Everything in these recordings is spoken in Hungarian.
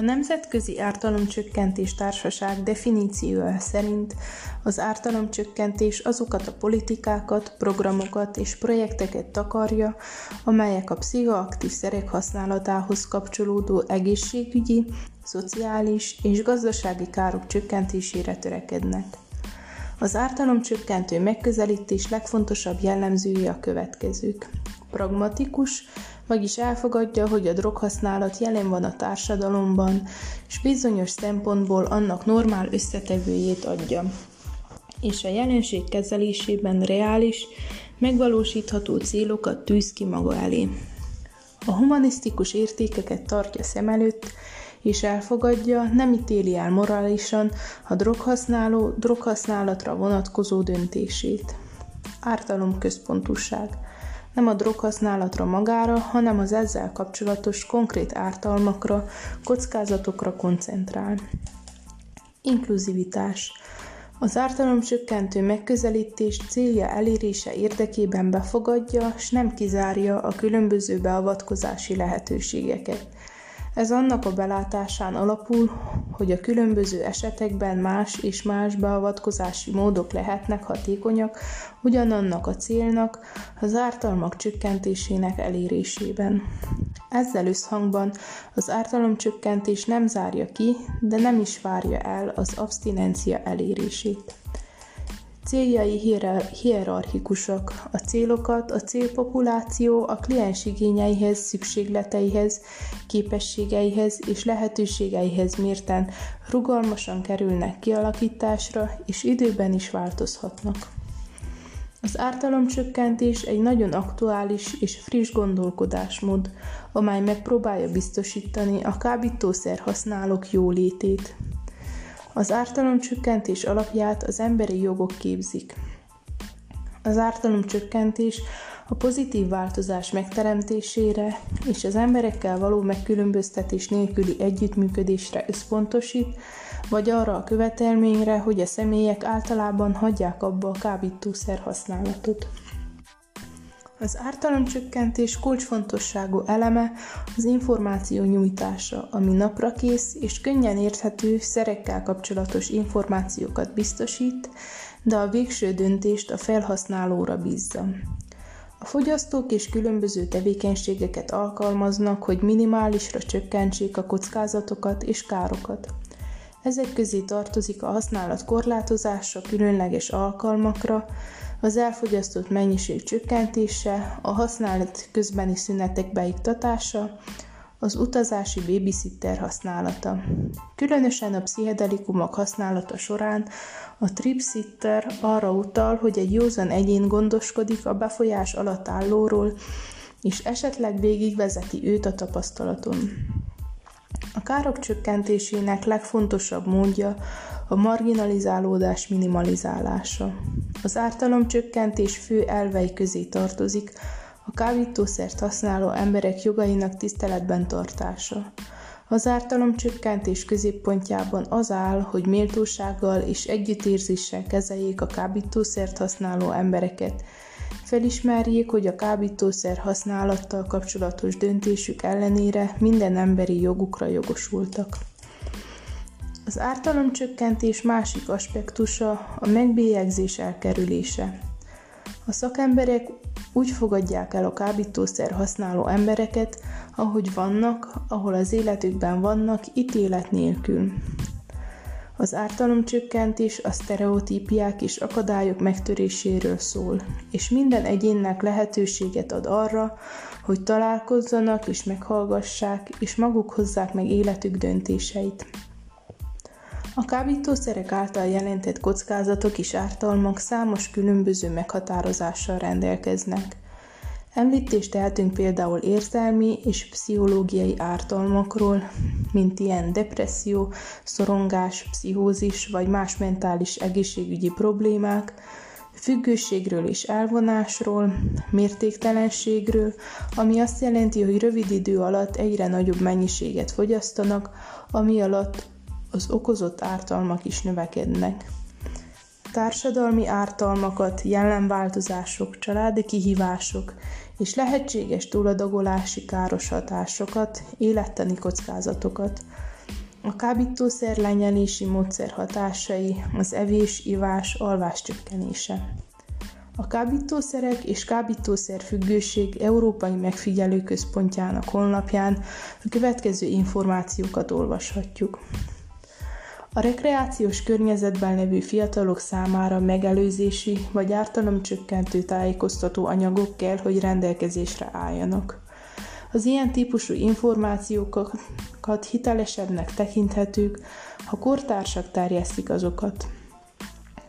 A Nemzetközi Ártalomcsökkentés Társaság definíciója szerint az ártalomcsökkentés azokat a politikákat, programokat és projekteket takarja, amelyek a pszichoaktív szerek használatához kapcsolódó egészségügyi, szociális és gazdasági károk csökkentésére törekednek. Az ártalomcsökkentő megközelítés legfontosabb jellemzője a következők. Pragmatikus, vagyis elfogadja, hogy a droghasználat jelen van a társadalomban, és bizonyos szempontból annak normál összetevőjét adja, és a jelenség kezelésében reális, megvalósítható célokat tűz ki maga elé. A humanisztikus értékeket tartja szem előtt, és elfogadja, nem ítéli el morálisan a droghasználó droghasználatra vonatkozó döntését. Ártalom központúság – nem a droghasználatra magára, hanem az ezzel kapcsolatos konkrét ártalmakra, kockázatokra koncentrál. Inkluzivitás. Az ártalomcsökkentő megközelítés célja elérése érdekében befogadja, s nem kizárja a különböző beavatkozási lehetőségeket – ez annak a belátásán alapul, hogy a különböző esetekben más és más beavatkozási módok lehetnek hatékonyak ugyanannak a célnak, az ártalmak csökkentésének elérésében. Ezzel összhangban az ártalomcsökkentés nem zárja ki, de nem is várja el az abstinencia elérését. Céljai hierarchikusak. A célokat a célpopuláció a kliens igényeihez, szükségleteihez, képességeihez és lehetőségeihez mérten rugalmasan kerülnek kialakításra, és időben is változhatnak. Az ártalomcsökkentés egy nagyon aktuális és friss gondolkodásmód, amely megpróbálja biztosítani a kábítószer használók jólétét, az ártalomcsökkentés alapját az emberi jogok képzik. Az ártalomcsökkentés a pozitív változás megteremtésére és az emberekkel való megkülönböztetés nélküli együttműködésre összpontosít, vagy arra a követelményre, hogy a személyek általában hagyják abba a kábítószer használatot. Az ártalomcsökkentés kulcsfontosságú eleme az információ nyújtása, ami naprakész és könnyen érthető szerekkel kapcsolatos információkat biztosít, de a végső döntést a felhasználóra bízza. A fogyasztók és különböző tevékenységeket alkalmaznak, hogy minimálisra csökkentsék a kockázatokat és károkat. Ezek közé tartozik a használat korlátozása különleges alkalmakra, az elfogyasztott mennyiség csökkentése, a használat közbeni szünetek beiktatása, az utazási babysitter használata. Különösen a pszichedelikumok használata során a tripsitter arra utal, hogy egy józan egyén gondoskodik a befolyás alatt állóról, és esetleg végigvezeti őt a tapasztalaton. A károk csökkentésének legfontosabb módja a marginalizálódás minimalizálása. Az ártalomcsökkentés fő elvei közé tartozik a kábítószert használó emberek jogainak tiszteletben tartása. Az ártalomcsökkentés középpontjában az áll, hogy méltósággal és együttérzéssel kezeljék a kábítószert használó embereket, felismerjék, hogy a kábítószer használattal kapcsolatos döntésük ellenére minden emberi jogukra jogosultak. Az ártalomcsökkentés másik aspektusa a megbélyegzés elkerülése. A szakemberek úgy fogadják el a kábítószer használó embereket, ahogy vannak, ahol az életükben vannak, ítélet nélkül. Az ártalomcsökkentés a sztereotípiák és akadályok megtöréséről szól, és minden egyénnek lehetőséget ad arra, hogy találkozzanak és meghallgassák, és maguk hozzák meg életük döntéseit. A kábítószerek által jelentett kockázatok és ártalmak számos különböző meghatározással rendelkeznek. Említést tehetünk például érzelmi és pszichológiai ártalmakról, mint ilyen depresszió, szorongás, pszichózis vagy más mentális egészségügyi problémák, függőségről és elvonásról, mértéktelenségről, ami azt jelenti, hogy rövid idő alatt egyre nagyobb mennyiséget fogyasztanak, ami alatt az okozott ártalmak is növekednek. Társadalmi ártalmakat, jellemváltozások, családi kihívások és lehetséges túladagolási káros hatásokat, élettani kockázatokat. A kábítószer lenyelési módszer hatásai, az evés, ivás, alvás csökkenése. A kábítószerek és kábítószer függőség Európai Megfigyelő Központjának honlapján a következő információkat olvashatjuk. A rekreációs környezetben levő fiatalok számára megelőzési vagy ártalomcsökkentő tájékoztató anyagok kell, hogy rendelkezésre álljanak. Az ilyen típusú információkat hitelesebbnek tekinthetők, ha kortársak terjesztik azokat.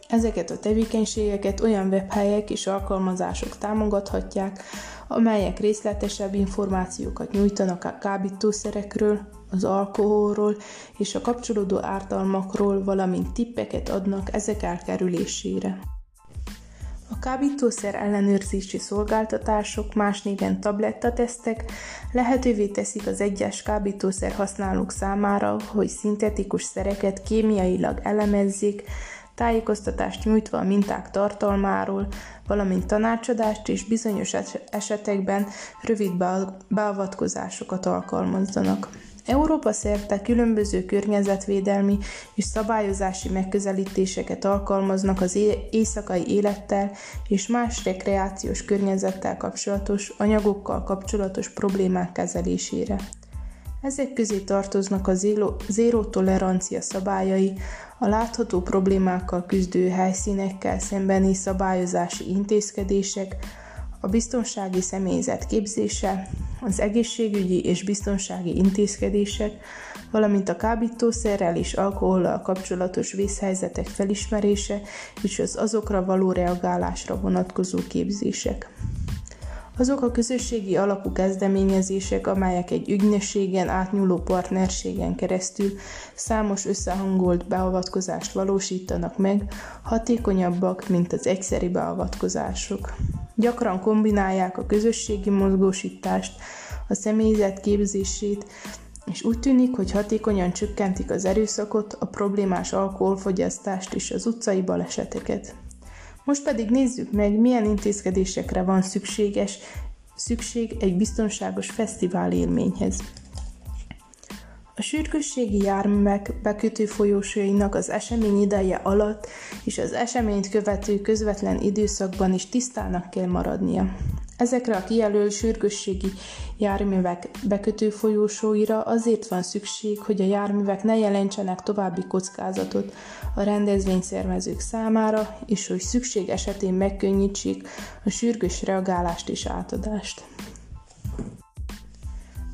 Ezeket a tevékenységeket olyan webhelyek és alkalmazások támogathatják, amelyek részletesebb információkat nyújtanak a kábítószerekről, az alkoholról és a kapcsolódó ártalmakról, valamint tippeket adnak ezek elkerülésére. A kábítószer ellenőrzési szolgáltatások, más néven tablettatesztek lehetővé teszik az egyes kábítószer használók számára, hogy szintetikus szereket kémiailag elemezzék, tájékoztatást nyújtva a minták tartalmáról, valamint tanácsadást és bizonyos esetekben rövid beavatkozásokat alkalmazzanak. Európa szerte különböző környezetvédelmi és szabályozási megközelítéseket alkalmaznak az éjszakai élettel és más rekreációs környezettel kapcsolatos, anyagokkal kapcsolatos problémák kezelésére. Ezek közé tartoznak a zéró tolerancia szabályai, a látható problémákkal küzdő helyszínekkel szembeni szabályozási intézkedések, a biztonsági személyzet képzése, az egészségügyi és biztonsági intézkedések, valamint a kábítószerrel és alkohollal kapcsolatos vészhelyzetek felismerése és az azokra való reagálásra vonatkozó képzések. Azok a közösségi alapú kezdeményezések, amelyek egy ügynökségen átnyúló partnerségen keresztül számos összehangolt beavatkozást valósítanak meg, hatékonyabbak, mint az egyszeri beavatkozások. Gyakran kombinálják a közösségi mozgósítást, a személyzet képzését, és úgy tűnik, hogy hatékonyan csökkentik az erőszakot, a problémás alkoholfogyasztást és az utcai baleseteket. Most pedig nézzük meg, milyen intézkedésekre van szükséges, szükség egy biztonságos fesztivál élményhez. A sürgősségi járművek bekötő folyósainak az esemény ideje alatt és az eseményt követő közvetlen időszakban is tisztának kell maradnia. Ezekre a kijelölt sürgősségi járművek bekötő folyósóira azért van szükség, hogy a járművek ne jelentsenek további kockázatot a rendezvényszervezők számára, és hogy szükség esetén megkönnyítsék a sürgős reagálást és átadást.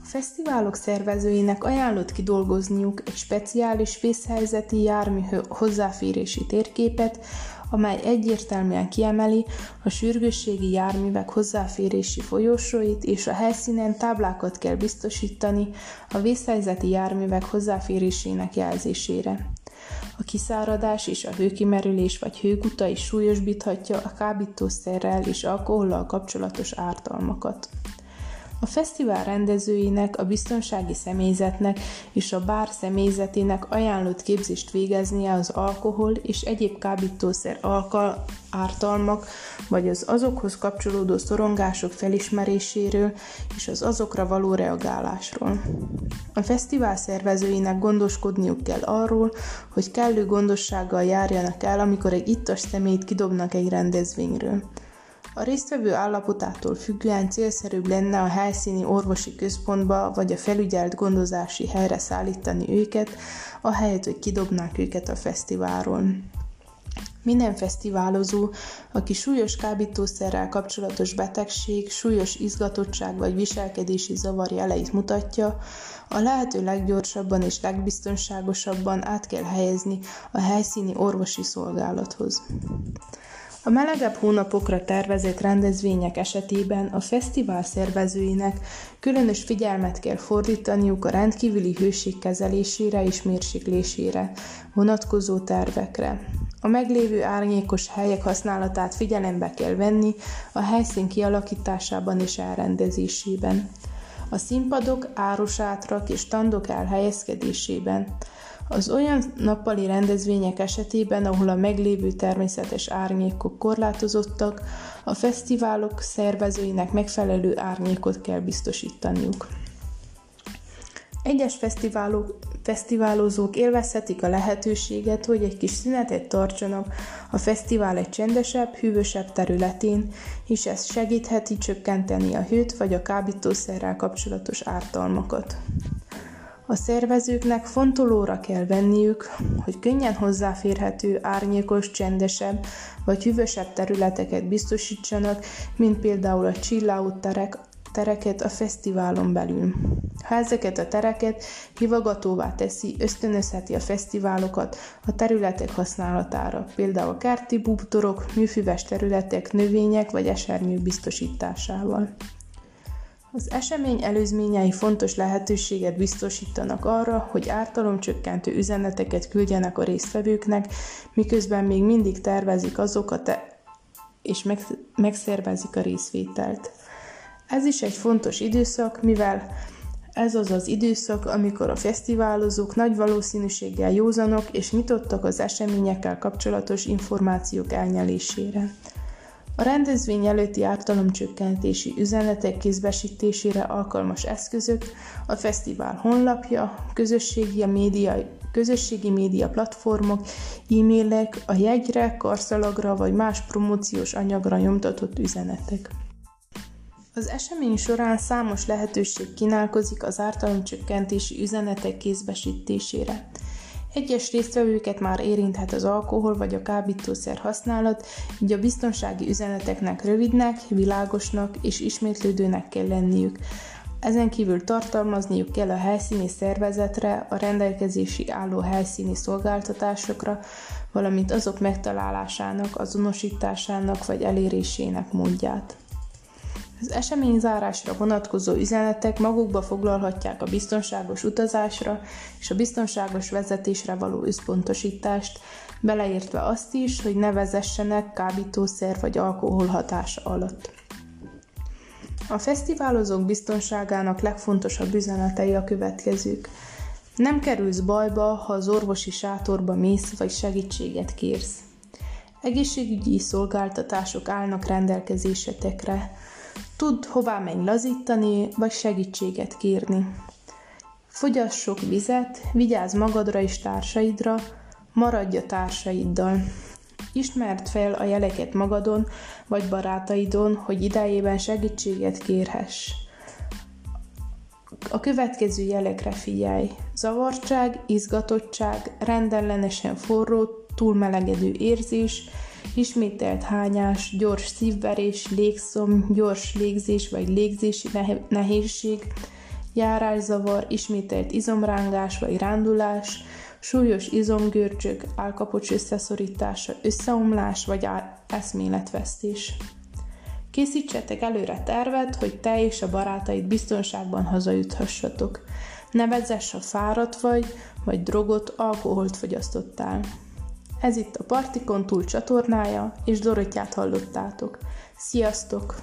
Fesztiválok szervezőinek ajánlott kidolgozniuk egy speciális vészhelyzeti jármű hozzáférési térképet, amely egyértelműen kiemeli a sürgősségi járművek hozzáférési folyosóit, és a helyszínen táblákat kell biztosítani a vészhelyzeti járművek hozzáférésének jelzésére. A kiszáradás és a hőkimerülés vagy hőguta is súlyosbíthatja a kábítószerrel és alkohollal kapcsolatos ártalmakat. A fesztivál rendezőinek, a biztonsági személyzetnek és a bár személyzetének ajánlott képzést végeznie az alkohol és egyéb kábítószer alkal ártalmak, vagy az azokhoz kapcsolódó szorongások felismeréséről és az azokra való reagálásról. A fesztivál szervezőinek gondoskodniuk kell arról, hogy kellő gondossággal járjanak el, amikor egy ittas személyt kidobnak egy rendezvényről. A résztvevő állapotától függően célszerűbb lenne a helyszíni orvosi központba vagy a felügyelt gondozási helyre szállítani őket, ahelyett, hogy kidobnák őket a fesztiválról. Minden fesztiválozó, aki súlyos kábítószerrel kapcsolatos betegség, súlyos izgatottság vagy viselkedési zavar jeleit mutatja, a lehető leggyorsabban és legbiztonságosabban át kell helyezni a helyszíni orvosi szolgálathoz. A melegebb hónapokra tervezett rendezvények esetében a fesztivál szervezőinek különös figyelmet kell fordítaniuk a rendkívüli hőség kezelésére és mérséklésére vonatkozó tervekre. A meglévő árnyékos helyek használatát figyelembe kell venni a helyszín kialakításában és elrendezésében. A színpadok, árusátrak és standok elhelyezkedésében, az olyan nappali rendezvények esetében, ahol a meglévő természetes árnyékok korlátozottak, a fesztiválok szervezőinek megfelelő árnyékot kell biztosítaniuk. Egyes fesztiválok, fesztiválozók élvezhetik a lehetőséget, hogy egy kis szünetet tartsanak a fesztivál egy csendesebb, hűvösebb területén, és ez segítheti csökkenteni a hőt vagy a kábítószerrel kapcsolatos ártalmakat. A szervezőknek fontolóra kell venniük, hogy könnyen hozzáférhető, árnyékos, csendesebb vagy hűvösebb területeket biztosítsanak, mint például a chill terek, tereket a fesztiválon belül. Ha ezeket a tereket hivagatóvá teszi, ösztönözheti a fesztiválokat a területek használatára, például kerti bútorok, műfüves területek, növények vagy esernyők biztosításával. Az esemény előzményei fontos lehetőséget biztosítanak arra, hogy ártalomcsökkentő üzeneteket küldjenek a résztvevőknek, miközben még mindig tervezik azokat és megszervezik a részvételt. Ez is egy fontos időszak, mivel ez az az időszak, amikor a fesztiválozók nagy valószínűséggel józanok és nyitottak az eseményekkel kapcsolatos információk elnyelésére. A rendezvény előtti ártalomcsökkentési üzenetek kézbesítésére alkalmas eszközök a fesztivál honlapja, közösségi, média, közösségi média platformok, e-mailek, a jegyre, karszalagra vagy más promóciós anyagra nyomtatott üzenetek. Az esemény során számos lehetőség kínálkozik az ártalomcsökkentési üzenetek kézbesítésére. Egyes résztvevőket már érinthet az alkohol vagy a kábítószer használat, így a biztonsági üzeneteknek rövidnek, világosnak és ismétlődőnek kell lenniük. Ezen kívül tartalmazniuk kell a helyszíni szervezetre, a rendelkezési álló helyszíni szolgáltatásokra, valamint azok megtalálásának, azonosításának vagy elérésének módját. Az esemény zárásra vonatkozó üzenetek magukba foglalhatják a biztonságos utazásra és a biztonságos vezetésre való összpontosítást, beleértve azt is, hogy ne vezessenek kábítószer vagy alkohol hatása alatt. A fesztiválozók biztonságának legfontosabb üzenetei a következők. Nem kerülsz bajba, ha az orvosi sátorba mész vagy segítséget kérsz. Egészségügyi szolgáltatások állnak rendelkezésetekre. Tud hová menj lazítani, vagy segítséget kérni. Fogyass sok vizet, vigyázz magadra és társaidra, maradj a társaiddal. Ismerd fel a jeleket magadon vagy barátaidon, hogy idejében segítséget kérhess. A következő jelekre figyelj. Zavartság, izgatottság, rendellenesen forró, túlmelegedő érzés, ismételt hányás, gyors szívverés, légszom, gyors légzés vagy légzési nehézség, járászavar, ismételt izomrángás vagy rándulás, súlyos izomgörcsök, álkapocs összeszorítása, összeomlás vagy eszméletvesztés. Készítsetek előre tervet, hogy te és a barátaid biztonságban hazajuthassatok. Ne vezess, ha fáradt vagy, vagy drogot, alkoholt fogyasztottál. Ez itt a Partikon túl csatornája, és Dorottyát hallottátok. Sziasztok!